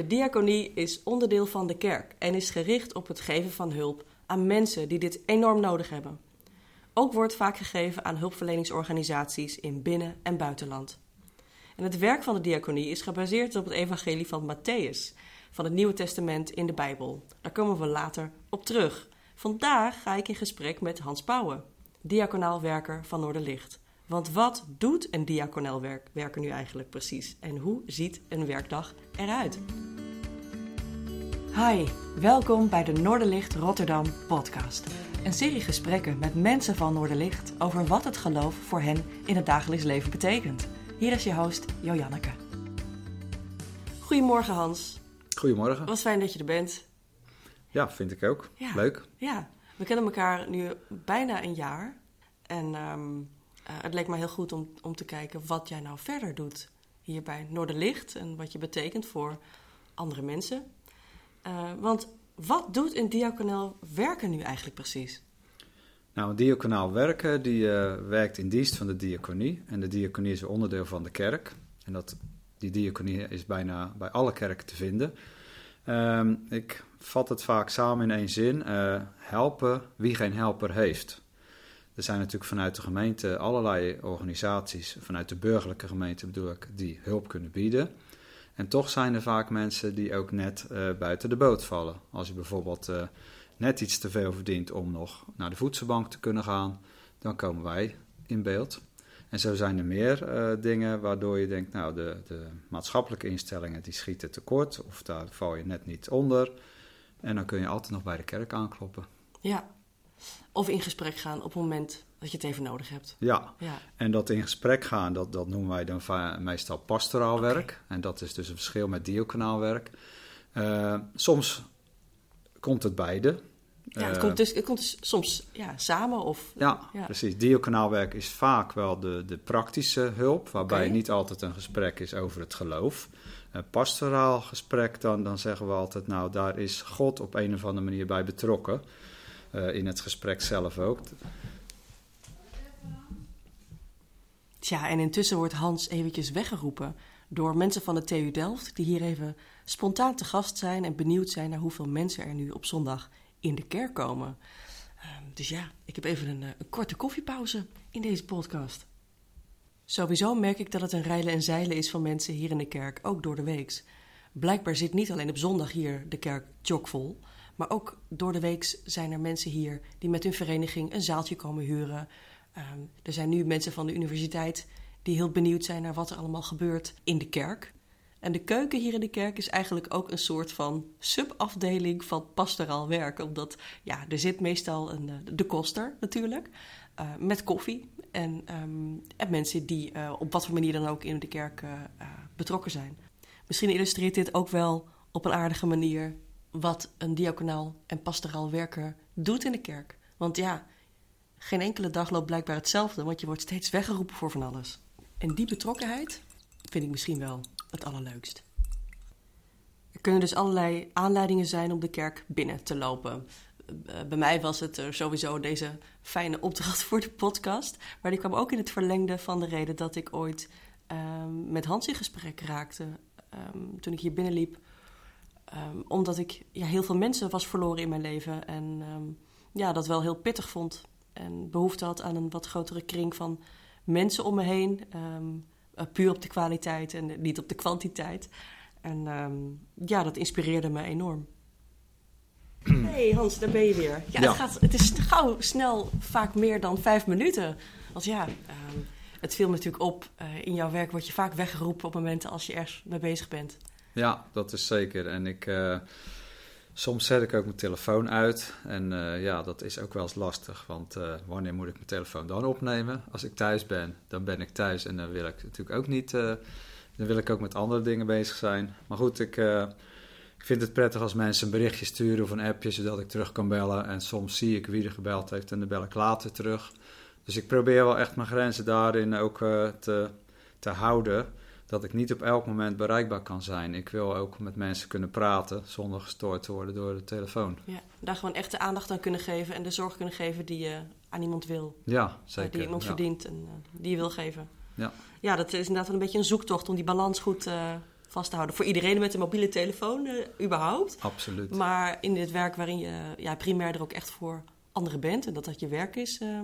De diaconie is onderdeel van de kerk en is gericht op het geven van hulp aan mensen die dit enorm nodig hebben. Ook wordt vaak gegeven aan hulpverleningsorganisaties in binnen- en buitenland. En het werk van de diaconie is gebaseerd op het evangelie van Matthäus, van het Nieuwe Testament in de Bijbel. Daar komen we later op terug. Vandaag ga ik in gesprek met Hans Pauwen, diaconaal werker van Noorderlicht. Want wat doet een diaconaal werk, werker nu eigenlijk precies? En hoe ziet een werkdag eruit? Hi, welkom bij de Noorderlicht Rotterdam podcast. Een serie gesprekken met mensen van Noorderlicht over wat het geloof voor hen in het dagelijks leven betekent. Hier is je host Jojanneke. Goedemorgen Hans. Goedemorgen. Wat fijn dat je er bent. Ja, vind ik ook. Ja. Leuk. Ja, we kennen elkaar nu bijna een jaar. En ehm, eh, het leek me heel goed om, om te kijken wat jij nou verder doet hier bij Noorderlicht. En wat je betekent voor andere mensen. Eh, want wat doet een diaconaal werken nu eigenlijk precies? Nou, een diaconaal werken die eh, werkt in dienst van de diaconie. En de diaconie is een onderdeel van de kerk. En dat, die diaconie is bijna bij alle kerken te vinden. Ehm, ik vat het vaak samen in één zin. eh, helpen wie geen helper heeft. Er zijn natuurlijk vanuit de gemeente allerlei organisaties, vanuit de burgerlijke gemeente bedoel ik, die hulp kunnen bieden. En toch zijn er vaak mensen die ook net eh, buiten de boot vallen. Als je bijvoorbeeld eh, net iets te veel verdient om nog naar de voedselbank te kunnen gaan, dan komen wij in beeld. En zo zijn er meer eh, dingen waardoor je denkt, nou, de, de maatschappelijke instellingen die schieten tekort of daar val je net niet onder. En dan kun je altijd nog bij de kerk aankloppen. Ja. Of in gesprek gaan op het moment dat je het even nodig hebt. Ja, Ja, en dat in gesprek gaan, dat, dat noemen wij dan meestal pastoraal werk. En dat is dus een verschil met diaconaal werk. Eh, soms komt het beide. ja het, Eh, komt dus, het komt dus soms ja, samen of... Ja, Ja. precies. Diaconaal werk is vaak wel de, de praktische hulp, waarbij niet altijd een gesprek is over het geloof. Een pastoraal gesprek, dan, dan zeggen we altijd, nou daar is God op een of andere manier bij betrokken. Eh, in het gesprek zelf ook. Tja, en intussen wordt Hans eventjes weggeroepen door mensen van de TU Delft... die hier even spontaan te gast zijn en benieuwd zijn naar hoeveel mensen er nu op zondag in de kerk komen. Ehm, dus ja, ik heb even een, eh, een korte koffiepauze in deze podcast. Sowieso merk ik dat het een rijlen en zeilen is van mensen hier in de kerk, ook door de weeks. Blijkbaar zit niet alleen op zondag hier de kerk chockvol, maar ook door de weeks zijn er mensen hier die met hun vereniging een zaaltje komen huren. Ehm, er zijn nu mensen van de universiteit die heel benieuwd zijn naar wat er allemaal gebeurt in de kerk. En de keuken hier in de kerk is eigenlijk ook een soort van subafdeling van pastoraal werk. Omdat ja, er zit meestal een, eh, de koster natuurlijk, eh, met koffie. En, ehm, en mensen die eh, op wat voor manier dan ook in de kerk betrokken zijn. Misschien illustreert dit ook wel op een aardige manier wat een diaconaal en pastoraal werker doet in de kerk. Want ja, geen enkele dag loopt blijkbaar hetzelfde, want je wordt steeds weggeroepen voor van alles. En die betrokkenheid vind ik misschien wel het allerleukst. Er kunnen dus allerlei aanleidingen zijn om de kerk binnen te lopen. Eh, Bij mij was het sowieso deze fijne opdracht voor de podcast. Maar die kwam ook in het verlengde van de reden dat ik ooit ehm, met Hans in gesprek raakte ehm, toen ik hier binnenliep. Ehm, omdat ik ja, heel veel mensen was verloren in mijn leven en ja, dat wel heel pittig vond. En behoefte had aan een wat grotere kring van mensen om me heen. ehm, eh, puur op de kwaliteit en niet op de kwantiteit. En ehm, ja, dat inspireerde me enorm. hey Hans, daar ben je weer. Ja, Ja. Het, gaat, het is gauw snel vaak meer dan vijf minuten. Want ja, ehm, het viel me natuurlijk op. eh, in jouw werk word je vaak weggeroepen op momenten als je ergens mee bezig bent. Ja, dat is zeker. En ik, eh, soms zet ik ook mijn telefoon uit. En eh, ja, dat is ook wel eens lastig. Want eh, wanneer moet ik mijn telefoon dan opnemen? Als ik thuis ben, dan ben ik thuis. En dan wil ik natuurlijk ook niet... eh, dan wil ik ook met andere dingen bezig zijn. Maar goed, ik, ik vind het prettig als mensen een berichtje sturen of een appje... zodat ik terug kan bellen. En soms zie ik wie er gebeld heeft en dan bel ik later terug. Dus ik probeer wel echt mijn grenzen daarin ook te, te houden dat ik niet op elk moment bereikbaar kan zijn. Ik wil ook met mensen kunnen praten zonder gestoord te worden door de telefoon. Ja, daar gewoon echt de aandacht aan kunnen geven en de zorg kunnen geven die je aan iemand wil. Ja, eh, zeker. die iemand ja. verdient en eh, die je wil geven. Ja. ja, dat is inderdaad wel een beetje een zoektocht om die balans goed, eh, vast te houden. Voor iedereen met een mobiele telefoon, uh, überhaupt. Absoluut. Maar in dit werk waarin je ja, primair er ook echt voor anderen bent en dat dat je werk is, uh,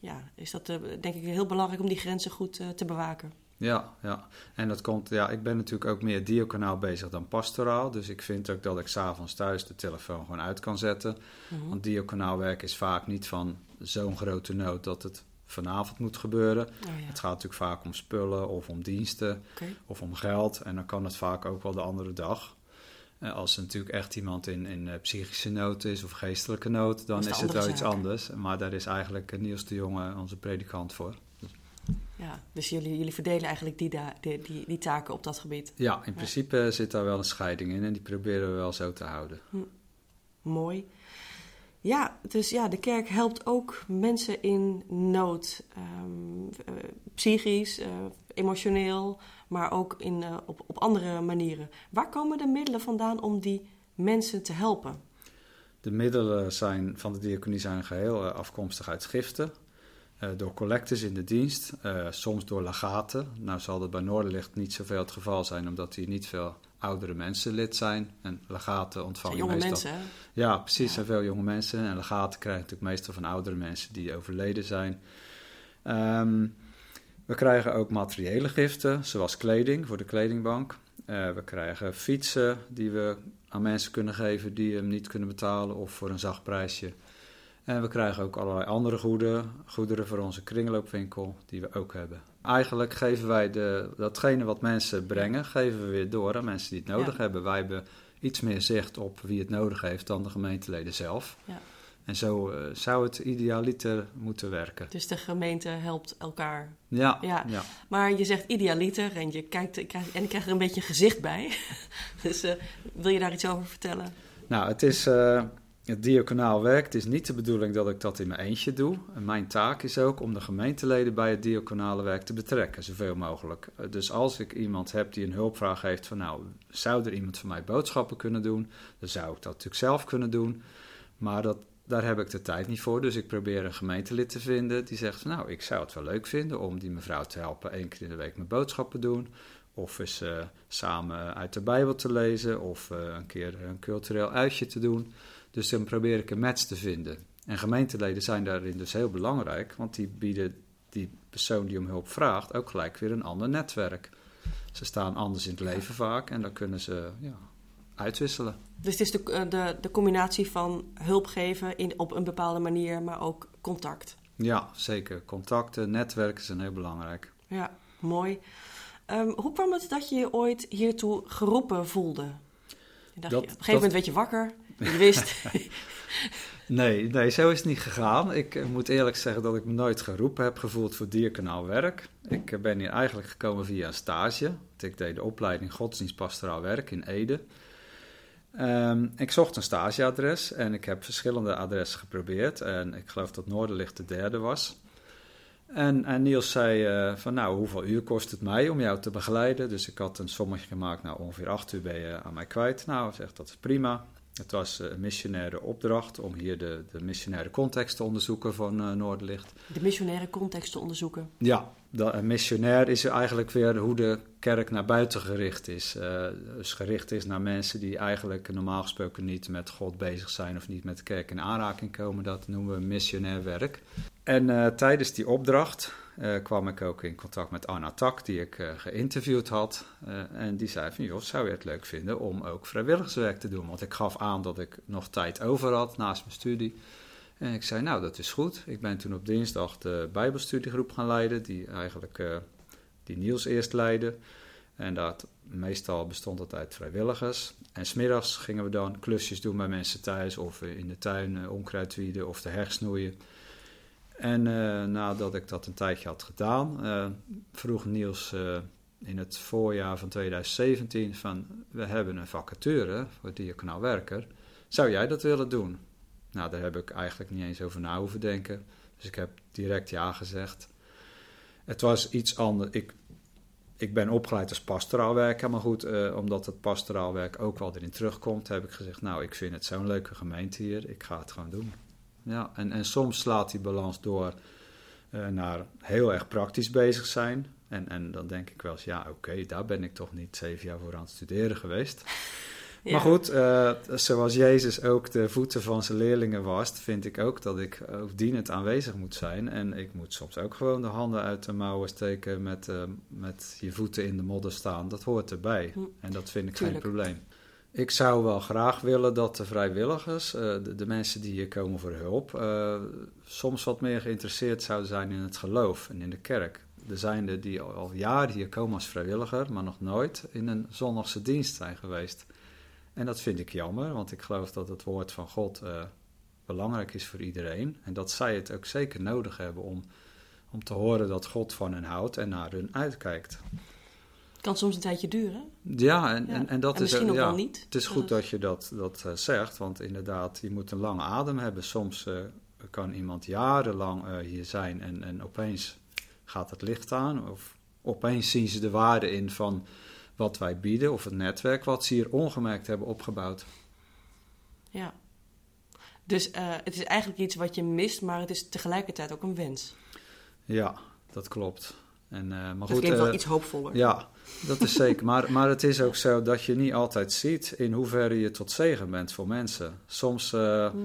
ja, is dat denk ik heel belangrijk om die grenzen goed te bewaken. Ja, ja. En dat komt, ja, ik ben natuurlijk ook meer diokanaal bezig dan pastoraal. Dus ik vind ook dat ik s'avonds thuis de telefoon gewoon uit kan zetten. Mm Want diakonaalwerk is vaak niet van zo'n grote nood dat het vanavond moet gebeuren. Oh, ja. Het gaat natuurlijk vaak om spullen of om diensten of om geld. En dan kan het vaak ook wel de andere dag. Uh, als er natuurlijk echt iemand in, in uh, psychische nood is of geestelijke nood, dan is, is het wel iets anders. Maar daar is eigenlijk Niels de Jonge onze predikant voor. Ja, dus jullie, jullie verdelen eigenlijk die, die, die, die, taken op dat gebied? Ja, in principe zit daar wel een scheiding in en die proberen we wel zo te houden. Hm. Mooi. Ja, dus ja, de kerk helpt ook mensen in nood, um, psychisch, uh, emotioneel, maar ook in, uh, op, op andere manieren. Waar komen de middelen vandaan om die mensen te helpen? De middelen zijn, van de diaconie zijn geheel afkomstig uit schriften. Uh, door collectors in de dienst, uh, soms door legaten. Nou zal dat bij Noorderlicht niet zoveel het geval zijn, omdat hier niet veel oudere mensen lid zijn. En legaten ontvangen jonge meestal... mensen, hè? Ja, precies. Er zijn veel jonge mensen. En legaten krijgen natuurlijk meestal van oudere mensen die overleden zijn. Um, we krijgen ook materiële giften, zoals kleding voor de kledingbank. Uh, we krijgen fietsen die we aan mensen kunnen geven die hem niet kunnen betalen of voor een zacht prijsje. En we krijgen ook allerlei andere goederen, goederen voor onze kringloopwinkel, die we ook hebben. Eigenlijk geven wij de, datgene wat mensen brengen, geven we weer door aan mensen die het nodig hebben. Wij hebben iets meer zicht op wie het nodig heeft dan de gemeenteleden zelf. Ja. En zo uh, zou het idealiter moeten werken. Dus de gemeente helpt elkaar. Ja, ja. Maar je zegt idealiter en je kijkt en ik krijg er een beetje gezicht bij. dus uh, wil je daar iets over vertellen? Nou, het is, uh, het diaconaal werk. Het is niet de bedoeling dat ik dat in mijn eentje doe. En mijn taak is ook om de gemeenteleden bij het diaconale werk te betrekken, zoveel mogelijk. Eh, dus als ik iemand heb die een hulpvraag heeft van nou, zou er iemand voor mij boodschappen kunnen doen? Dan zou ik dat natuurlijk zelf kunnen doen. Maar dat, daar heb ik de tijd niet voor. Dus ik probeer een gemeentelid te vinden die zegt van nou, ik zou het wel leuk vinden om die mevrouw te helpen één keer in de week mijn boodschappen doen. Of eens uh, samen uit de Bijbel te lezen of uh, een keer een cultureel uitje te doen. Dus dan probeer ik een match te vinden. En gemeenteleden zijn daarin dus heel belangrijk, want die bieden die persoon die om hulp vraagt ook gelijk weer een ander netwerk. Ze staan anders in het leven vaak en dan kunnen ze ja, uitwisselen. Dus het is de, eh, de, de combinatie van hulp geven in, op een bepaalde manier, maar ook contact. Ja, zeker. Contacten, netwerken zijn heel belangrijk. Ja, mooi. Um, hoe kwam het dat je je ooit hiertoe geroepen voelde? dat, je, op een gegeven moment werd je wakker je wist. nee, nee, zo is het niet gegaan. Ik eh, moet eerlijk zeggen dat ik me nooit geroepen heb gevoeld voor dierkanaal werk. Ik eh, ben hier eigenlijk gekomen via een stage. Ik deed de opleiding godsdienstpastoraal werk in Ede. Um, ik zocht een stageadres en ik heb verschillende adressen geprobeerd. En ik geloof dat Noorderlicht de derde was. En, en Niels zei uh, van nou, hoeveel uur kost het mij om jou te begeleiden? Dus ik had een sommetje gemaakt, nou ongeveer acht uur ben je aan mij kwijt. Nou, zegt dat is prima. Het was eh, een missionaire opdracht om hier de, de missionaire context te onderzoeken van uh, Noorderlicht. De missionaire context te onderzoeken? Ja, een missionair is eigenlijk weer hoe de kerk naar buiten gericht is. Uh, dus gericht is naar mensen die eigenlijk normaal gesproken niet met God bezig zijn of niet met de kerk in aanraking komen. Dat noemen we missionair werk. En tijdens die opdracht uh, kwam ik ook in contact met Anna Tak, die ik uh, geïnterviewd had. Uh, en die zei van, joh, zou je het leuk vinden om ook vrijwilligerswerk te doen? Want ik gaf aan dat ik nog tijd over had naast mijn studie. En ik zei, nou, dat is goed. Ik ben toen op dinsdag de bijbelstudiegroep gaan leiden, die eigenlijk die Niels eerst leidde. En dat meestal bestond dat uit vrijwilligers. En smiddags gingen we dan klusjes doen bij mensen thuis of in de tuin onkruid wieden of de heg snoeien. En uh, nadat ik dat een tijdje had gedaan, uh, vroeg Niels uh, in het voorjaar van 2017 van... we hebben een vacature voor diaconaal werker. Zou jij dat willen doen? Nou, daar heb ik eigenlijk niet eens over na hoeven denken. Dus ik heb direct ja gezegd. Het was iets anders. Ik, ik ben opgeleid als pastoraal werker, maar goed, omdat het pastoraal werk ook wel erin terugkomt, heb ik gezegd: Nou, ik vind het zo'n leuke gemeente hier, ik ga het gewoon doen. Ja, en, en soms slaat die balans door uh, naar heel erg praktisch bezig zijn. En, en dan denk ik wel eens, ja, oké, daar ben ik toch niet zeven jaar voor aan het studeren geweest. Ja. Maar goed, eh, zoals Jezus ook de voeten van zijn leerlingen wast, vind ik ook dat ik ook dienend aanwezig moet zijn. En ik moet soms ook gewoon de handen uit de mouwen steken met, eh, met je voeten in de modder staan. Dat hoort erbij. Hm. En dat vind ik Tuurlijk. geen probleem. Ik zou wel graag willen dat de vrijwilligers, eh, de, mensen die hier komen voor hulp, eh, soms wat meer geïnteresseerd zouden zijn in het geloof en in de kerk. Er zijn er die al, al jaren hier komen als vrijwilliger, maar nog nooit in een zondagse dienst zijn geweest. En dat vind ik jammer, want ik geloof dat het woord van God eh, belangrijk is voor iedereen. En dat zij het ook zeker nodig hebben om, om te horen dat God van hen houdt en naar hun uitkijkt. Kan soms een tijdje duren. Ja, en, Ja. en, en dat en is misschien ook- ja, wel niet. Het is goed dat je dat, dat eh, zegt, want inderdaad, je moet een lange adem hebben. Soms eh, kan iemand jarenlang eh, hier zijn en, en opeens gaat het licht aan. Of opeens zien ze de waarde in van wat wij bieden of het netwerk wat ze hier ongemerkt hebben opgebouwd. Ja. Dus het is eigenlijk iets wat je mist, maar het is tegelijkertijd ook een wens. Ja, dat klopt. En, eh, maar dat goed, klinkt wel eh, iets hoopvoller. Ja, dat is zeker. Maar, maar het is ook zo dat je niet altijd ziet in hoeverre je tot zegen bent voor mensen. Soms eh, Hm.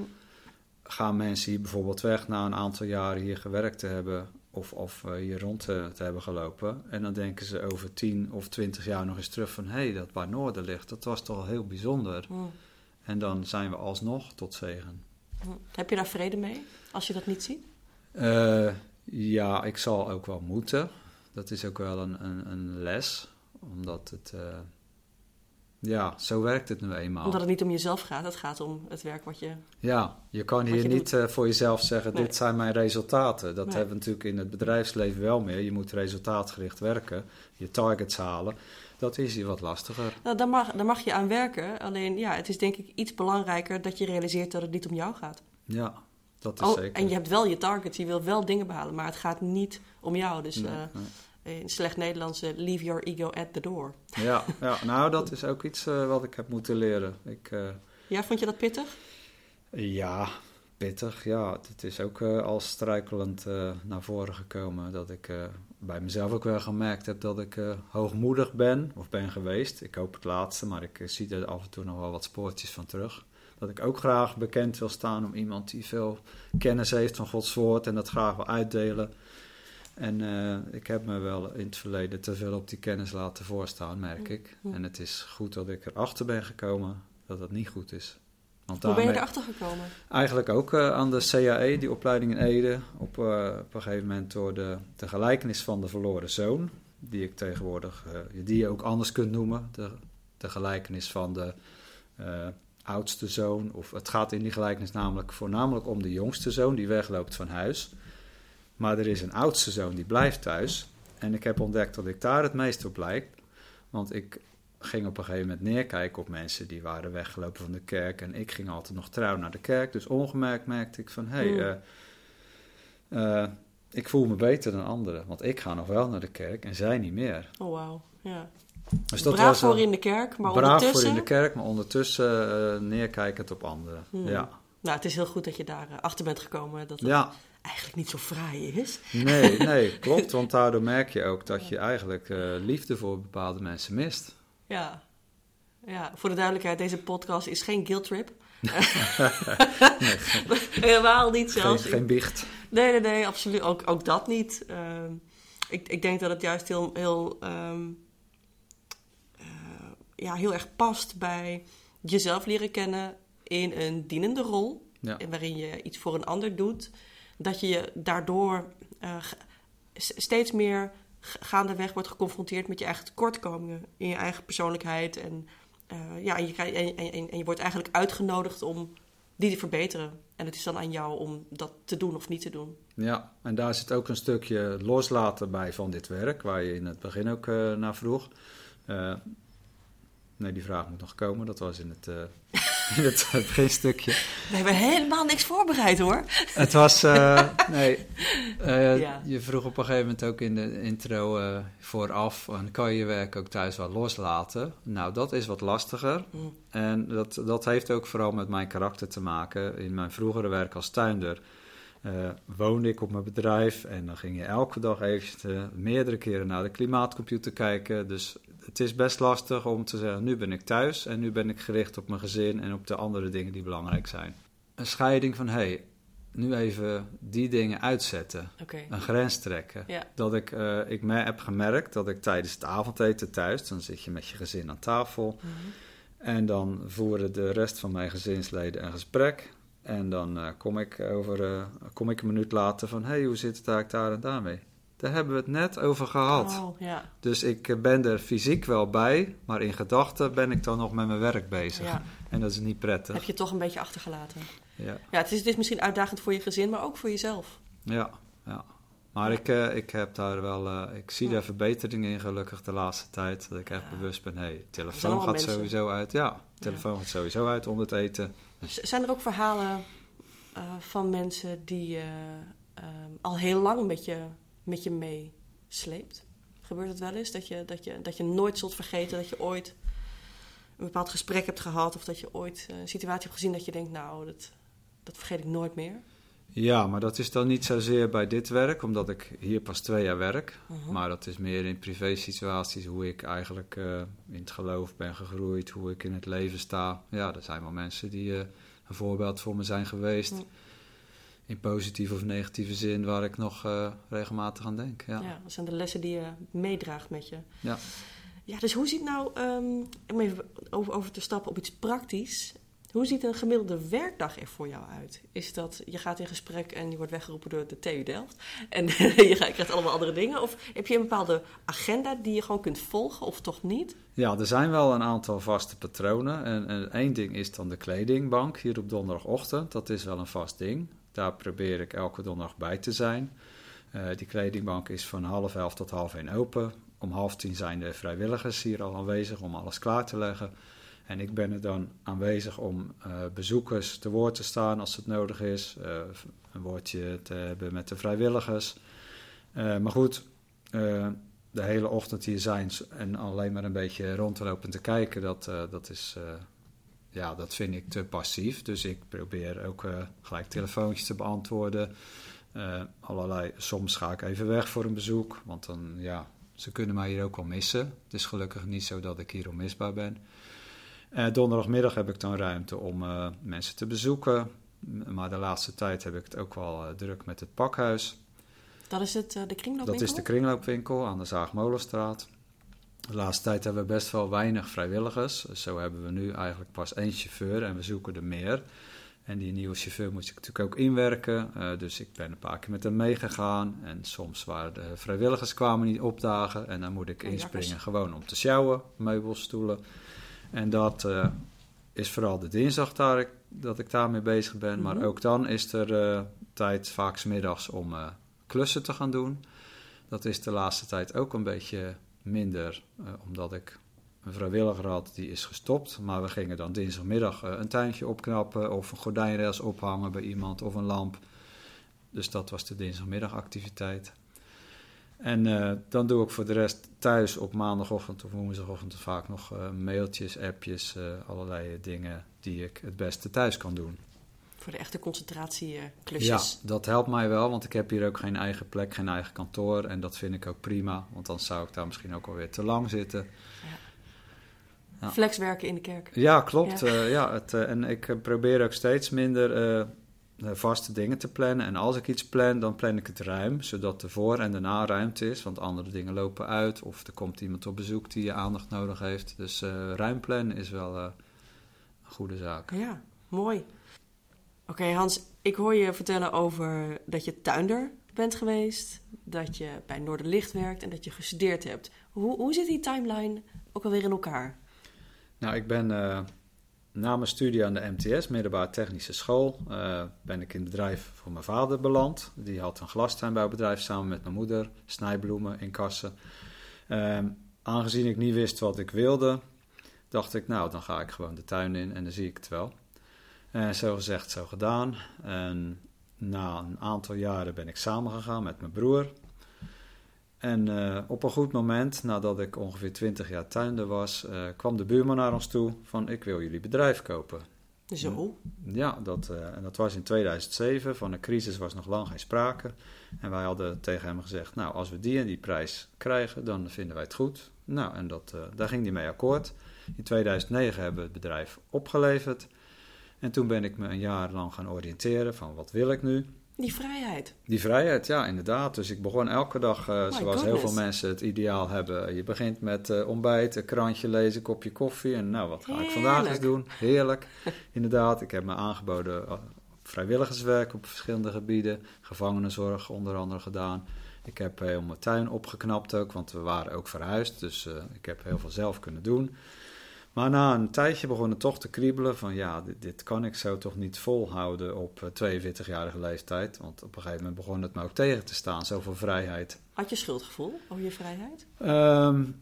gaan mensen hier bijvoorbeeld weg na een aantal jaren hier gewerkt te hebben of, of hier rond te, te hebben gelopen. En dan denken ze over 10 of 20 jaar nog eens terug van... hé, hey, dat waar Noorden ligt, dat was toch heel bijzonder. Hm. En dan zijn we alsnog tot zegen. Hm. Heb je daar vrede mee, als je dat niet ziet? Ja, ik zal ook wel moeten. Dat is ook wel een, een, een les, omdat het... eh, ja, zo werkt het nu eenmaal. Omdat het niet om jezelf gaat, het gaat om het werk wat je... Ja, je kan hier je niet eh, voor jezelf zeggen: Nee. dit zijn mijn resultaten. Dat Nee. hebben we natuurlijk in het bedrijfsleven wel meer. Je moet resultaatgericht werken, je targets halen. Dat is hier wat lastiger. Nou, daar, mag, daar mag je aan werken, alleen ja, het is denk ik iets belangrijker dat je realiseert dat het niet om jou gaat. Ja, dat is Oh, zeker. en je hebt wel je targets, je wilt wel dingen behalen, maar het gaat niet om jou. Dus Nee, eh, nee. in slecht Nederlands, eh, leave your ego at the door. Ja, ja, nou, dat is ook iets eh, wat ik heb moeten leren. Ik, Ja, vond je dat pittig? ja, pittig. Ja, het is ook al struikelend naar voren gekomen dat ik bij mezelf ook wel gemerkt heb dat ik hoogmoedig ben of ben geweest. Ik hoop het laatste, maar ik zie er af en toe nog wel wat spoortjes van terug. Dat ik ook graag bekend wil staan om iemand die veel kennis heeft van Gods woord en dat graag wil uitdelen. En eh, ik heb me wel in het verleden te veel op die kennis laten voorstaan, merk ik. En het is goed dat ik erachter ben gekomen dat dat niet goed is. Want Hoe ben je erachter gekomen? Eigenlijk ook eh, aan de CAE, die opleiding in Ede. Op, eh, op een gegeven moment door de, de gelijkenis van de verloren zoon. Die ik tegenwoordig, die je ook anders kunt noemen. De, de gelijkenis van de oudste zoon. Of het gaat in die gelijkenis namelijk voornamelijk om de jongste zoon die wegloopt van huis. Maar er is een oudste zoon die blijft thuis. En ik heb ontdekt dat ik daar het meest op lijk. Want ik ging op een gegeven moment neerkijken op mensen die waren weggelopen van de kerk. En ik ging altijd nog trouw naar de kerk. Dus ongemerkt merkte ik van, hé, hey, Hmm. eh, eh, ik voel me beter dan anderen. Want ik ga nog wel naar de kerk en zij niet meer. Oh, wauw. Ja. Dus dat Braaf was voor in de kerk, maar braaf ondertussen... voor in de kerk, maar ondertussen eh, neerkijkend op anderen. Hmm. Ja. Nou, het is heel goed dat je daar eh, achter bent gekomen dat het ja, eigenlijk niet zo fraai is. nee, nee, klopt. Want daardoor merk je ook dat je eigenlijk eh, liefde voor bepaalde mensen mist. Ja. ja, voor de duidelijkheid, deze podcast is geen guilt trip. Helemaal niet Geen, zelfs. geen biecht. Nee, nee, nee, absoluut. Ook, ook dat niet. Ehm, ik, ik denk dat het juist heel, heel, ehm, eh, ja, heel erg past bij jezelf leren kennen in een dienende rol. Ja. en Waarin je iets voor een ander doet. Dat je je daardoor eh, steeds meer gaandeweg wordt geconfronteerd met je eigen tekortkomingen. In je eigen persoonlijkheid. En, eh, ja, en, je, en, en, en je wordt eigenlijk uitgenodigd om die te verbeteren. En het is dan aan jou om dat te doen of niet te doen. Ja, en daar zit ook een stukje loslaten bij van dit werk, waar je in het begin ook eh, naar vroeg. Eh, nee, die vraag moet nog komen. Dat was in het, eh in het beginstukje. We hebben helemaal niks voorbereid hoor. Het was, eh, nee, eh, Ja. je vroeg op een gegeven moment ook in de intro vooraf, kan je je werk ook thuis wel loslaten? Nou, dat is wat lastiger. Mm. En dat, dat heeft ook vooral met mijn karakter te maken in mijn vroegere werk als tuinder. woonde ik op mijn bedrijf en dan ging je elke dag even meerdere keren naar de klimaatcomputer kijken. Dus het is best lastig om te zeggen, nu ben ik thuis en nu ben ik gericht op mijn gezin en op de andere dingen die belangrijk zijn. Een scheiding van, hé, hey, nu even die dingen uitzetten. Een grens trekken. Dat ik, uh, ik me heb gemerkt dat ik tijdens het avondeten thuis, dan zit je met je gezin aan tafel. Mhm. En dan voeren de rest van mijn gezinsleden een gesprek. En dan uh, kom, ik over, uh, kom ik een minuut later van: hey, hoe zit het eigenlijk daar en daarmee? Daar hebben we het net over gehad. Oh, ja. Dus ik ben er fysiek wel bij, maar in gedachten ben ik dan nog met mijn werk bezig. Ja. En dat is niet prettig. Heb je toch een beetje achtergelaten? Ja, ja het, is, het is misschien uitdagend voor je gezin, maar ook voor jezelf. Ja, ja. Maar ik, uh, ik heb daar wel, uh, ik zie daar verbeteringen in gelukkig de laatste tijd. Dat ik echt bewust ben, hé, hey, telefoon gaat sowieso uit. Ja, telefoon gaat sowieso uit onder het eten. Zijn er ook verhalen uh, van mensen die al heel lang met je, met je meesleept? Gebeurt het wel eens dat je, dat, je, dat je nooit zult vergeten dat je ooit een bepaald gesprek hebt gehad... of dat je ooit een situatie hebt gezien dat je denkt, nou, dat, dat vergeet ik nooit meer? Ja, maar dat is dan niet zozeer bij dit werk, omdat ik hier pas twee jaar werk. Mhm. Maar dat is meer in privé situaties, hoe ik eigenlijk uh, in het geloof ben gegroeid, hoe ik in het leven sta. Ja, er zijn wel mensen die uh, een voorbeeld voor me zijn geweest. Mhm. In positieve of negatieve zin, waar ik nog uh, regelmatig aan denk. Ja. ja, dat zijn de lessen die je meedraagt met je. Ja. Ja, dus hoe ziet nou, um, om even over, over te stappen op iets praktisch. Hoe ziet een gemiddelde werkdag er voor jou uit? Is dat je gaat in gesprek en je wordt weggeroepen door de TU Delft en je krijgt allemaal andere dingen? Of heb je een bepaalde agenda die je gewoon kunt volgen of toch niet? Ja, er zijn wel een aantal vaste patronen. En, en één ding is dan de kledingbank hier op donderdagochtend. Dat is wel een vast ding. Daar probeer ik elke donderdag bij te zijn. Uh, die kledingbank is van half elf tot half één open. Om half tien zijn de vrijwilligers hier al aanwezig om alles klaar te leggen. En ik ben er dan aanwezig om uh, bezoekers te woord te staan als het nodig is. Uh, een woordje te hebben met de vrijwilligers. Maar goed, de hele ochtend hier zijn en alleen maar een beetje rond te lopen en te kijken, dat, dat, is, ja, dat vind ik te passief. Dus ik probeer ook gelijk telefoontjes te beantwoorden. allerlei, soms ga ik even weg voor een bezoek, want dan ja, ze kunnen mij hier ook wel missen. Het is gelukkig niet zo dat ik hier onmisbaar ben. Uh, donderdagmiddag heb ik dan ruimte om mensen te bezoeken. Maar de laatste tijd heb ik het ook wel druk met het pakhuis. Dat is het, de kringloopwinkel? Dat is de kringloopwinkel aan de Zaagmolenstraat. De laatste tijd hebben we best wel weinig vrijwilligers. Zo hebben we nu eigenlijk pas één chauffeur en we zoeken er meer. En die nieuwe chauffeur moet ik natuurlijk ook inwerken. dus ik ben een paar keer met hem meegegaan. En soms waren de vrijwilligers kwamen niet opdagen. En dan moet ik inspringen gewoon om te sjouwen, meubels, stoelen. En dat uh, is vooral de dinsdag daar ik, dat ik daarmee bezig ben. Maar mhm. ook dan is er uh, tijd vaak middags om klussen te gaan doen. Dat is de laatste tijd ook een beetje minder, omdat ik een vrijwilliger had, die is gestopt. Maar we gingen dan dinsdagmiddag een tuintje opknappen of een gordijnrails ophangen bij iemand of een lamp. Dus dat was de dinsdagmiddagactiviteit. En uh, dan doe ik voor de rest thuis op maandagochtend of woensdagochtend vaak nog mailtjes, appjes, allerlei dingen die ik het beste thuis kan doen. Voor de echte concentratieklusjes. Ja, dat helpt mij wel, want ik heb hier ook geen eigen plek, geen eigen kantoor. En dat vind ik ook prima, want dan zou ik daar misschien ook alweer te lang zitten. Ja. Ja. Flexwerken in de kerk. Ja, klopt. Ja. ja het, en ik probeer ook steeds minder eh, vaste dingen te plannen. En als ik iets plan, dan plan ik het ruim, zodat de voor- en de na ruimte is. Want andere dingen lopen uit of er komt iemand op bezoek die je aandacht nodig heeft. Dus ruim plannen is wel een goede zaak. Ja, mooi. Oké Hans, ik hoor je vertellen over dat je tuinder bent geweest, dat je bij Noorderlicht werkt en dat je gestudeerd hebt. Hoe, hoe zit die timeline ook alweer in elkaar? Nou, ik ben na mijn studie aan de MTS, Middelbare Technische School, uh, ben ik in het bedrijf van mijn vader beland. Die had een glastuinbouwbedrijf samen met mijn moeder, snijbloemen in kassen. Uh, aangezien ik niet wist wat ik wilde, dacht ik, nou, dan ga ik gewoon de tuin in en dan zie ik het wel. En zo gezegd, zo gedaan. En na een aantal jaren ben ik samengegaan met mijn broer. En uh, op een goed moment, nadat ik ongeveer 20 jaar tuinder was, uh, kwam de buurman naar ons toe van ik wil jullie bedrijf kopen. Zo. Ja, dat, en dat was in 2007. Van een crisis was nog lang geen sprake. En wij hadden tegen hem gezegd: Nou, als we die en die prijs krijgen, dan vinden wij het goed. Nou, en dat, daar ging hij mee akkoord. In 2009 hebben we het bedrijf opgeleverd. En toen ben ik me een jaar lang gaan oriënteren van wat wil ik nu. Die vrijheid. Die vrijheid, ja, inderdaad. Dus ik begon elke dag, uh, zoals heel veel mensen het ideaal hebben. Je begint met uh, ontbijt, een krantje lezen, een kopje koffie. En nou, wat ga ik vandaag eens doen? Heerlijk. inderdaad, ik heb me aangeboden op vrijwilligerswerk op verschillende gebieden. Gevangenenzorg onder andere gedaan. Ik heb heel mijn tuin opgeknapt ook, want we waren ook verhuisd. Dus ik heb heel veel zelf kunnen doen. Maar na een tijdje begon het toch te kriebelen van ja, dit, dit kan ik zo toch niet volhouden op 42-jarige leeftijd. Want op een gegeven moment begon het me ook tegen te staan, zoveel vrijheid. Had je schuldgevoel over je vrijheid? Um,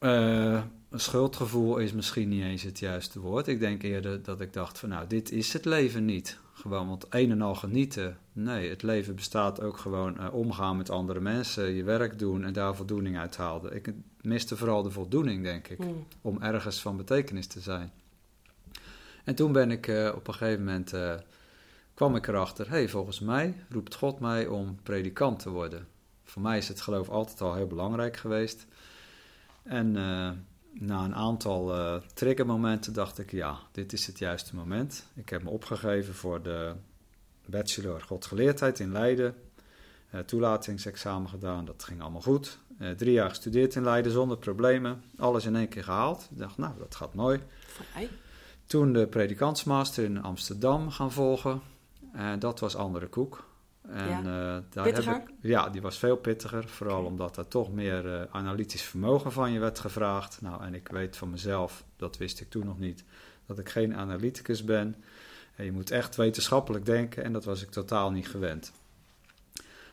uh, een schuldgevoel is misschien niet eens het juiste woord. Ik denk eerder dat ik dacht van nou, dit is het leven niet. Gewoon, want een en al genieten. Nee, het leven bestaat ook gewoon uh, omgaan met andere mensen, je werk doen en daar voldoening uit halen. Ik miste vooral de voldoening, denk ik, Hmm. om ergens van betekenis te zijn. En toen ben ik uh, op een gegeven moment, uh, kwam ik erachter, hé, hey, volgens mij roept God mij om predikant te worden. Voor mij is het geloof altijd al heel belangrijk geweest. En na een aantal triggermomenten dacht ik, ja, dit is het juiste moment. Ik heb me opgegeven voor de bachelor Godgeleerdheid in Leiden. Uh, toelatingsexamen gedaan, dat ging allemaal goed. Uh, drie jaar gestudeerd in Leiden zonder problemen. Alles in één keer gehaald. Ik dacht, nou, dat gaat mooi. Vrij. Toen de predikantsmaster in Amsterdam gaan volgen. En dat was andere koek. En, ja. daar pittiger? Heb ik, ja, die was veel pittiger. Vooral okay. omdat er toch meer analytisch vermogen van je werd gevraagd. Nou, en ik weet van mezelf, dat wist ik toen nog niet, dat ik geen analyticus ben. Je moet echt wetenschappelijk denken en dat was ik totaal niet gewend.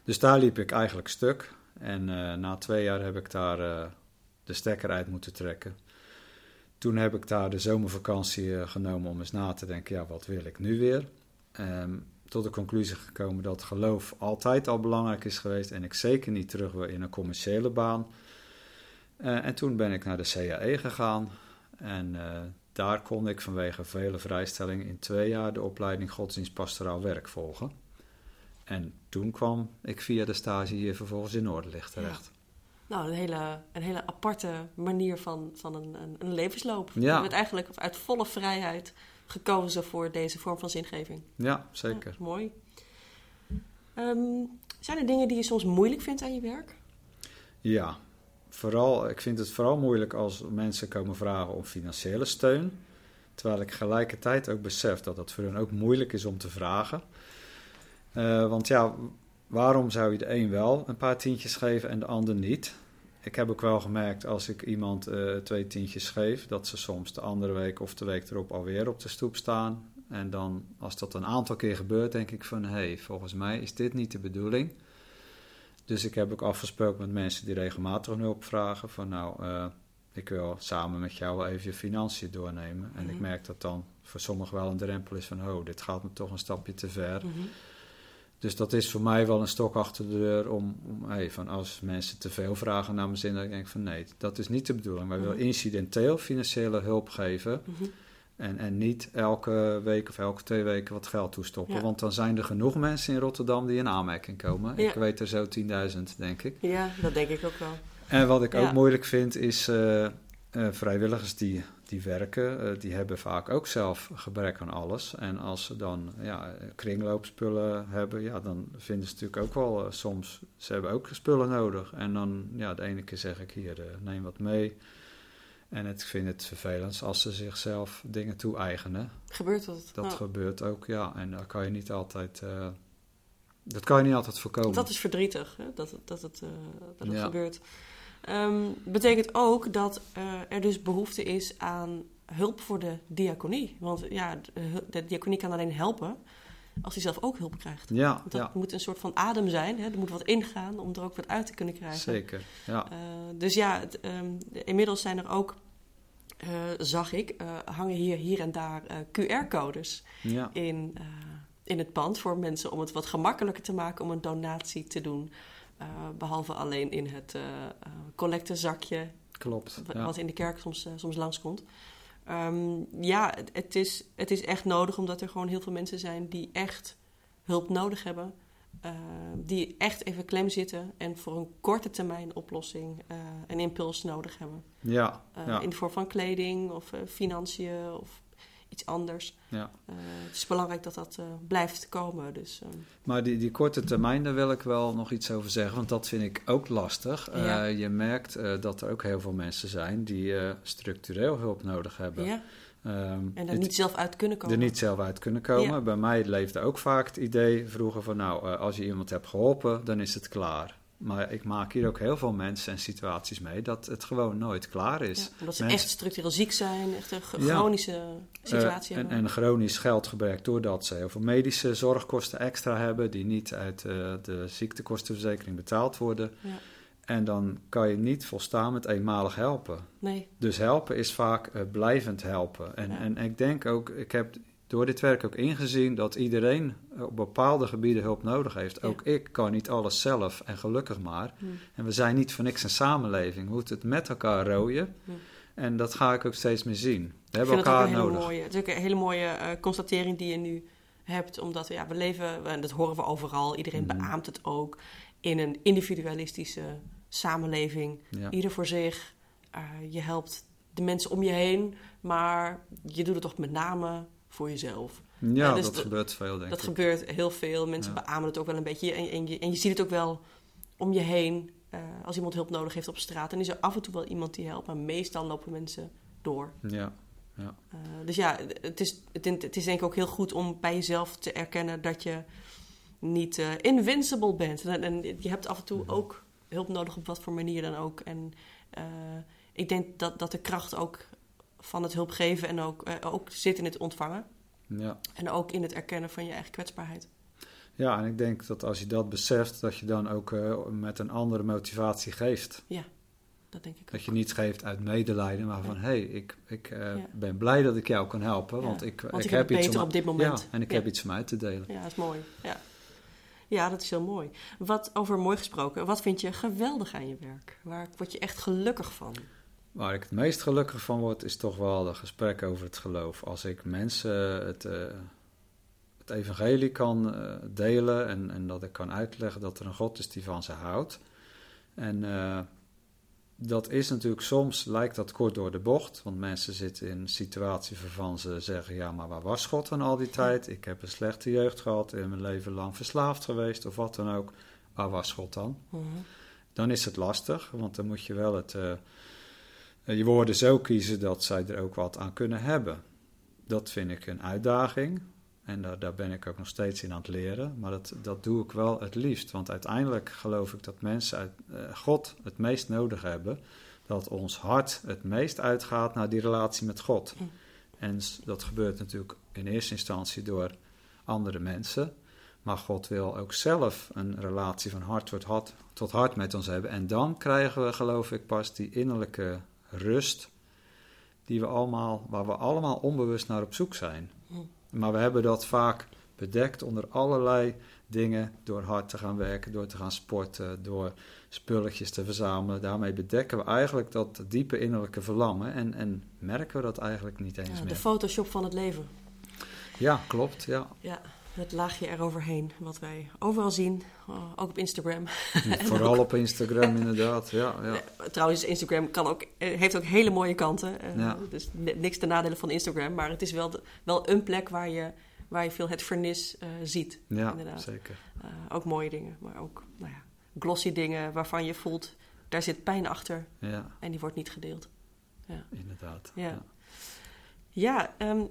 Dus daar liep ik eigenlijk stuk. En uh, na twee jaar heb ik daar uh, de stekker uit moeten trekken. Toen heb ik daar de zomervakantie uh, genomen om eens na te denken, ja, wat wil ik nu weer? Um, tot de conclusie gekomen dat geloof altijd al belangrijk is geweest en ik zeker niet terug wil in een commerciële baan. En toen ben ik naar de CAE gegaan en daar kon ik vanwege vele vrijstellingen in twee jaar de opleiding godsdienst pastoraal werk volgen. En toen kwam ik via de stage hier vervolgens in Noorderlicht terecht. Ja. Nou, een hele, een hele aparte manier van, van een, een, een levensloop. Ja. Je bent eigenlijk uit volle vrijheid gekozen voor deze vorm van zingeving. Ja, zeker. Ja, mooi. Um, zijn er dingen die je soms moeilijk vindt aan je werk? Ja, vooral, ik vind het vooral moeilijk als mensen komen vragen om financiële steun. Terwijl ik gelijkertijd ook besef dat dat voor hen ook moeilijk is om te vragen. Uh, want ja, waarom zou je de een wel een paar tientjes geven en de ander niet? Ik heb ook wel gemerkt als ik iemand uh, twee tientjes geef, dat ze soms de andere week of de week erop alweer op de stoep staan. En dan, als dat een aantal keer gebeurt, denk ik van hé, hey, volgens mij is dit niet de bedoeling. Dus ik heb ook afgesproken met mensen die regelmatig hulp vragen: van nou, uh, ik wil samen met jou wel even je financiën doornemen. En Mhm. ik merk dat dan voor sommigen wel een drempel is van oh, dit gaat me toch een stapje te ver. Mm -hmm. Dus dat is voor mij wel een stok achter de deur om, om hey, van als mensen te veel vragen naar mijn zin, dan denk ik van nee, dat is niet de bedoeling. Wij Mhm. willen incidenteel financiële hulp geven Mm -hmm. En, en niet elke week of elke twee weken wat geld toestoppen. Ja. Want dan zijn er genoeg mensen in Rotterdam die in aanmerking komen. Ja. Ik weet er zo 10.000, denk ik. Ja, dat denk ik ook wel. En wat ik Ja. ook moeilijk vind is uh, uh, vrijwilligers die, die werken, uh, die hebben vaak ook zelf gebrek aan alles. En als ze dan ja, kringloopspullen hebben, ja, dan vinden ze natuurlijk ook wel soms, ze hebben ook spullen nodig. En dan, ja, de ene keer zeg ik hier, neem wat mee. En het, ik vind het vervelend als ze zichzelf dingen toe-eigenen. Gebeurt dat? Dat gebeurt ook, ja. En daar kan je niet altijd, uh, dat kan je niet altijd voorkomen. Dat is verdrietig, hè? dat, dat het, uh, dat het Ja. gebeurt. Um, betekent ook dat uh, er dus behoefte is aan hulp voor de diaconie. Want ja, de, de diaconie kan alleen helpen als hij zelf ook hulp krijgt. Ja, dat ja. moet een soort van adem zijn. Hè? Er moet wat ingaan om er ook wat uit te kunnen krijgen. Zeker, ja. Uh, dus ja, het, um, inmiddels zijn er ook, zag ik, uh, hangen hier, hier en daar QR-codes ja. in, in het pand voor mensen om het wat gemakkelijker te maken om een donatie te doen. Behalve alleen in het collectezakje. Klopt. Wat in de kerk soms, soms langskomt. Ehm, ja, het is, het is echt nodig omdat er gewoon heel veel mensen zijn die echt hulp nodig hebben. Eh, die echt even klem zitten en voor een korte termijn oplossing eh, een impuls nodig hebben. Ja, Eh, ja, In de vorm van kleding of financiën of iets anders. ja. Het is belangrijk dat dat blijft komen. Dus, eh, Maar die, die korte termijn, daar wil ik wel nog iets over zeggen, want dat vind ik ook lastig. Ja. je merkt dat er ook heel veel mensen zijn die structureel hulp nodig hebben. ja, Ehm, en het- niet zelf uit kunnen komen. er niet zelf uit kunnen komen. Ja. Bij mij leefde ook vaak het idee vroeger van, nou, eh, als je iemand hebt geholpen, dan is het klaar. Maar ik maak hier ook heel veel mensen en situaties mee dat het gewoon nooit klaar is. Ja, omdat ze Mensen- echt structureel ziek zijn, echt een Ja. chronische situatie Eh, en, hebben. en chronisch geldgebrek doordat ze heel veel medische zorgkosten extra hebben, die niet uit eh, de ziektekostenverzekering betaald worden. Ja. En dan kan je niet volstaan met eenmalig helpen. Nee, Dus helpen is vaak eh, blijvend helpen. En, Ja. en ik denk ook, ik heb door dit werk ook ingezien dat iedereen op bepaalde gebieden hulp nodig heeft. Ja. Ook ik kan niet alles zelf en gelukkig maar. Hm. En we zijn niet voor niks een samenleving. We moeten het met elkaar rooien. Hm. En dat ga ik ook steeds meer zien. We hebben elkaar nodig. mooie, het is ook een hele mooie eh, constatering die je nu hebt. Omdat ja, we leven, en dat horen we overal, iedereen Mhm. beaamt het ook, in een individualistische samenleving. Ja. Ieder voor zich. Eh, je helpt de mensen om je heen, maar je doet het toch met name voor jezelf. Ja, Ja, dus dat dat- gebeurt veel, denk Dat ik. gebeurt heel veel. Mensen Ja. beamen het ook wel een beetje. En, en, je, en je ziet het ook wel om je heen eh, als iemand hulp nodig heeft op straat. Dan is er af en toe wel iemand die helpt, maar meestal lopen mensen door. Ja, Eh, dus ja, het is, het, is denk ik ook heel goed om bij jezelf te erkennen dat je niet eh, invincible bent. En, en je hebt af en toe ook hulp nodig op wat voor manier dan ook. En eh, ik denk dat, dat de kracht ook van het hulp geven en ook, eh, ook zit in het ontvangen. ja. En ook in het erkennen van je eigen kwetsbaarheid. ja, en ik denk dat als je dat beseft, dat je dan ook eh, met een andere motivatie geeft. Dat denk ik ook. Dat je niet geeft uit medelijden, maar van Ja. hé, hey, ik, ik Ja. ben blij dat ik jou kan helpen, Ja, want ik, Want ik ik heb iets beter om, op dit moment. Ja, en ik Ja. heb iets om uit te delen. Ja, dat is mooi. Ja. Ja, dat is heel mooi. Wat over mooi gesproken, wat vind je geweldig aan je werk? Waar word je echt gelukkig van? Waar ik het meest gelukkig van word, is toch wel de gesprek over het geloof. Als ik mensen het, eh, het evangelie kan eh, delen en, en dat ik kan uitleggen dat er een God is die van ze houdt. En eh, dat is natuurlijk soms, lijkt dat kort door de bocht, want mensen zitten in een situatie waarvan ze zeggen, ja, maar waar was God dan al die tijd? Ik heb een slechte jeugd gehad, in mijn leven lang verslaafd geweest of wat dan ook. Waar was God dan? Mhm. dan is het lastig, want dan moet je wel het, eh, je woorden zo kiezen dat zij er ook wat aan kunnen hebben. Dat vind ik een uitdaging en daar, daar ben ik ook nog steeds in aan het leren, maar dat, dat doe ik wel het liefst, want uiteindelijk geloof ik dat mensen uit eh, God het meest nodig hebben, dat ons hart het meest uitgaat naar die relatie met God. En dat gebeurt natuurlijk in eerste instantie door andere mensen, maar God wil ook zelf een relatie van hart tot hart, tot hart met ons hebben. En dan krijgen we, geloof ik, pas die innerlijke rust die we allemaal, waar we allemaal onbewust naar op zoek zijn. Maar we hebben dat vaak bedekt onder allerlei dingen, door hard te gaan werken, door te gaan sporten, door spulletjes te verzamelen. Daarmee bedekken we eigenlijk dat diepe innerlijke verlangen en, en merken we dat eigenlijk niet eens Ja, de meer. Photoshop van het leven. Ja, klopt. Ja. Ja, het laagje eroverheen, wat wij overal zien, oh, ook op Instagram. Vooral op Instagram inderdaad. Ja, ja. Eh, Trouwens, Instagram kan ook, eh, heeft ook hele mooie kanten. eh, Ja. Dus ni- niks ten nadele van Instagram, maar het is wel, de- wel een plek waar je, waar je veel het vernis eh, ziet. ja Inderdaad. zeker. Eh, ook mooie dingen, maar ook nou ja, glossy dingen waarvan je voelt, daar zit pijn achter Ja, en die wordt niet gedeeld. inderdaad. Ja. Ja, ehm,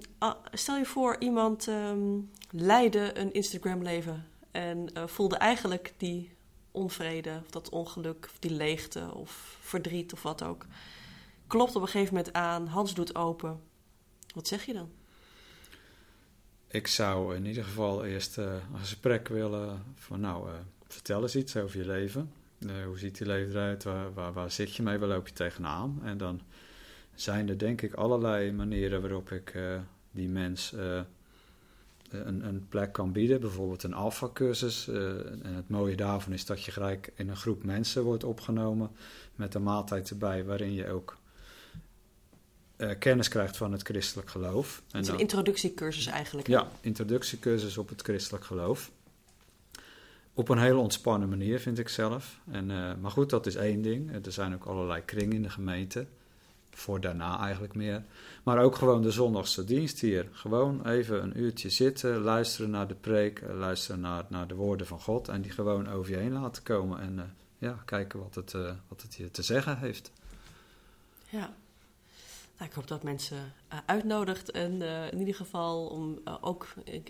stel je voor iemand ehm, leidde een Instagram-leven en eh, voelde eigenlijk die onvrede of dat ongeluk of die leegte of verdriet of wat ook. Klopt op een gegeven moment aan, Hans doet open. Wat zeg je dan? Ik zou in ieder geval eerst eh, een gesprek willen van nou, eh, vertel eens iets over je leven. Hoe ziet je leven eruit? Waar, waar zit je mee? Waar loop je tegenaan? En dan zijn er denk ik allerlei manieren waarop ik eh, die mens eh, een, een plek kan bieden. Bijvoorbeeld een alfa-cursus. Eh, en het mooie daarvan is dat je gelijk in een groep mensen wordt opgenomen met een maaltijd erbij waarin je ook eh, kennis krijgt van het christelijk geloof. Het is dan- een introductiecursus eigenlijk. ja, introductiecursus op het christelijk geloof. Op een hele ontspannen manier, vind ik zelf. En, eh, maar goed, dat is één ding. Er zijn ook allerlei kringen in de gemeente. Voor daarna eigenlijk meer. Maar ook gewoon de zondagse dienst hier. Gewoon even een uurtje zitten, luisteren naar de preek, eh, luisteren naar, naar de woorden van God. En die gewoon over je heen laten komen. En eh, ja, kijken wat het, eh, wat het je te zeggen heeft. Ja. Nou, ik hoop dat mensen uitnodigt. En in ieder geval om ook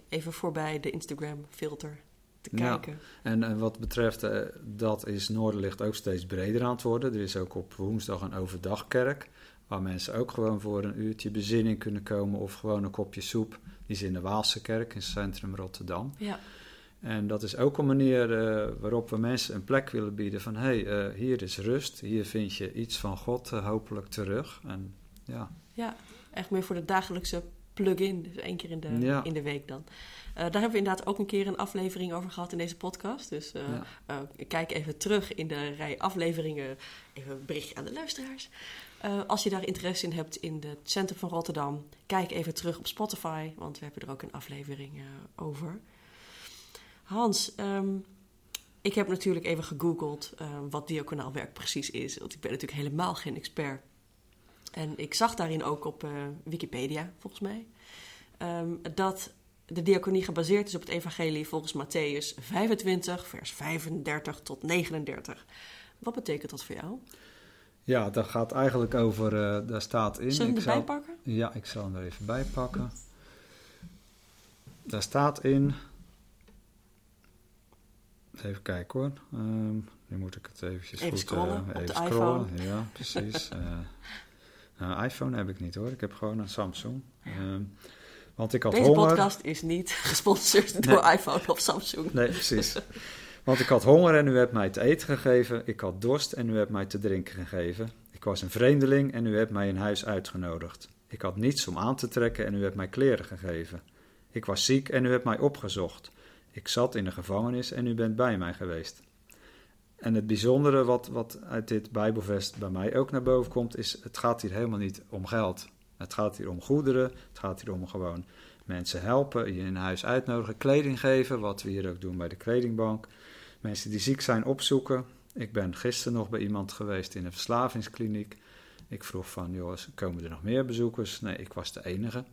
even voorbij de Instagram filter te Ja. kijken. En, en wat betreft dat is Noorderlicht ook steeds breder aan het worden. Er is ook op woensdag een overdagkerk. Waar mensen ook gewoon voor een uurtje bezinning kunnen komen. Of gewoon een kopje soep. Die is in de Waalse kerk in centrum Rotterdam. Ja. En dat is ook een manier eh, waarop we mensen een plek willen bieden. Van hé, hey, eh, hier is rust. Hier vind je iets van God eh, hopelijk terug. En ja, ja, echt meer voor de dagelijkse plug-in. Dus één keer in de, Ja. in de week dan. Daar hebben we inderdaad ook een keer een aflevering over gehad in deze podcast. Dus Ja. kijk even terug in de rij afleveringen. Even een berichtje aan de luisteraars. Eh, als je daar interesse in hebt in het centrum van Rotterdam, kijk even terug op Spotify, want we hebben er ook een aflevering eh, over. Hans, ehm, ik heb natuurlijk even gegoogeld eh, wat diaconaal werk precies is, want ik ben natuurlijk helemaal geen expert. En ik zag daarin ook op Wikipedia, volgens mij, ehm, dat de diaconie gebaseerd is op het evangelie volgens Matthäus 25, vers 35 tot 39. Wat betekent dat voor jou? Ja dat gaat eigenlijk over, eh, daar staat in. Zullen we ik hem zal- erbij pakken? Ja, ik zal hem er even bij pakken. Daar staat in. Even kijken hoor. Ehm, nu moet ik het eventjes Even goed... scrollen eh, even scrollen. Ja, precies. Eh, nou, iPhone heb ik niet hoor. Ik heb gewoon een Samsung. Ehm, want ik had Deze honger. podcast is niet gesponsord door iPhone of Samsung. Nee, precies. Want ik had honger en u hebt mij te eten gegeven. Ik had dorst en u hebt mij te drinken gegeven. Ik was een vreemdeling en u hebt mij in huis uitgenodigd. Ik had niets om aan te trekken en u hebt mij kleren gegeven. Ik was ziek en u hebt mij opgezocht. Ik zat in de gevangenis en u bent bij mij geweest. En het bijzondere wat, wat uit dit Bijbelvers bij mij ook naar boven komt, is: het gaat hier helemaal niet om geld. Het gaat hier om goederen. Het gaat hier om gewoon mensen helpen, je in huis uitnodigen, kleding geven, wat we hier ook doen bij de kledingbank. Mensen die ziek zijn opzoeken. Ik ben gisteren nog bij iemand geweest in een verslavingskliniek. Ik vroeg van, jongens, komen er nog meer bezoekers? Nee, ik was de enige.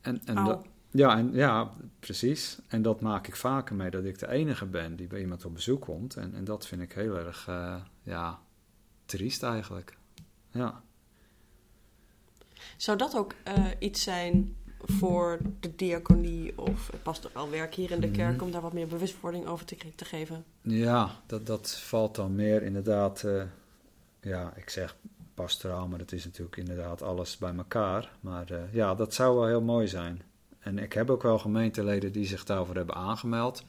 En, en dat- ja, en, ja, precies. En dat maak ik vaker mee, dat ik de enige ben die bij iemand op bezoek komt. En, en dat vind ik heel erg, eh, ja, triest eigenlijk. Ja. Zou dat ook eh, iets zijn voor de diaconie of het pastoraal werk hier in de kerk Mhm. om daar wat meer bewustwording over te, te geven? Ja, dat, dat valt dan meer inderdaad, eh, ja, ik zeg pastoraal, maar dat is natuurlijk inderdaad alles bij elkaar. Maar eh, ja, dat zou wel heel mooi zijn. En ik heb ook wel gemeenteleden die zich daarvoor hebben aangemeld.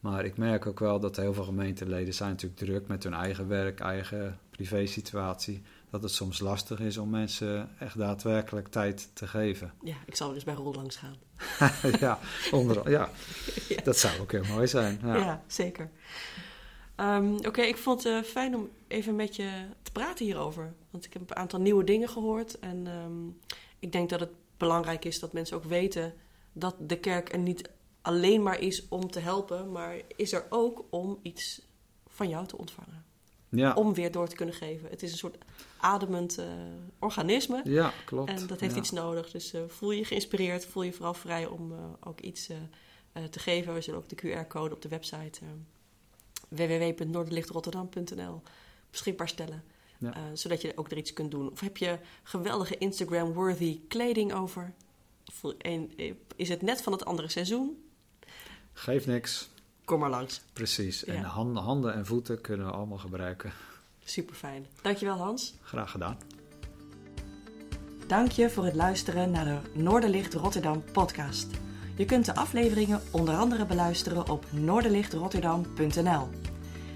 Maar ik merk ook wel dat heel veel gemeenteleden zijn natuurlijk druk met hun eigen werk, eigen privésituatie. Dat het soms lastig is om mensen echt daadwerkelijk tijd te geven. Ja, ik zal er eens bij Rol langs gaan. ja, onder, ja, Ja. dat zou ook heel mooi zijn. Ja, Ja. zeker. Ehm, Oké, ik vond het eh, fijn om even met je te praten hierover. Want ik heb een aantal nieuwe dingen gehoord. En ehm, ik denk dat het belangrijk is dat mensen ook weten dat de kerk er niet alleen maar is om te helpen, maar is er ook om iets van jou te ontvangen. Ja, Om weer door te kunnen geven. Het is een soort ademend eh, organisme. ja klopt. En dat heeft ja. iets nodig. Dus eh, voel je geïnspireerd, voel je vooral vrij om eh, ook iets te geven. We zullen ook de QR-code op de website uh, www.noorderlichtrotterdam.nl beschikbaar stellen. Ja. Zodat je ook er iets kunt doen. Of heb je geweldige Instagram-worthy kleding over? Of, is het net van het andere seizoen? Geeft niks. Kom maar langs. Precies. En handen, handen en voeten kunnen we allemaal gebruiken. Super fijn. Dankjewel Hans. Graag gedaan. Dank je voor het luisteren naar de Noorderlicht Rotterdam podcast. Je kunt de afleveringen onder andere beluisteren op noorderlichtrotterdam.nl.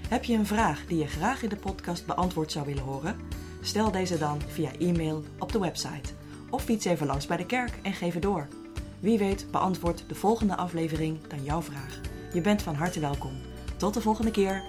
Heb je een vraag die je graag in de podcast beantwoord zou willen horen? Stel deze dan via e-mail op de website. Of fiets even langs bij de kerk en geef het door. Wie weet beantwoordt de volgende aflevering dan jouw vraag. Je bent van harte welkom. Tot de volgende keer.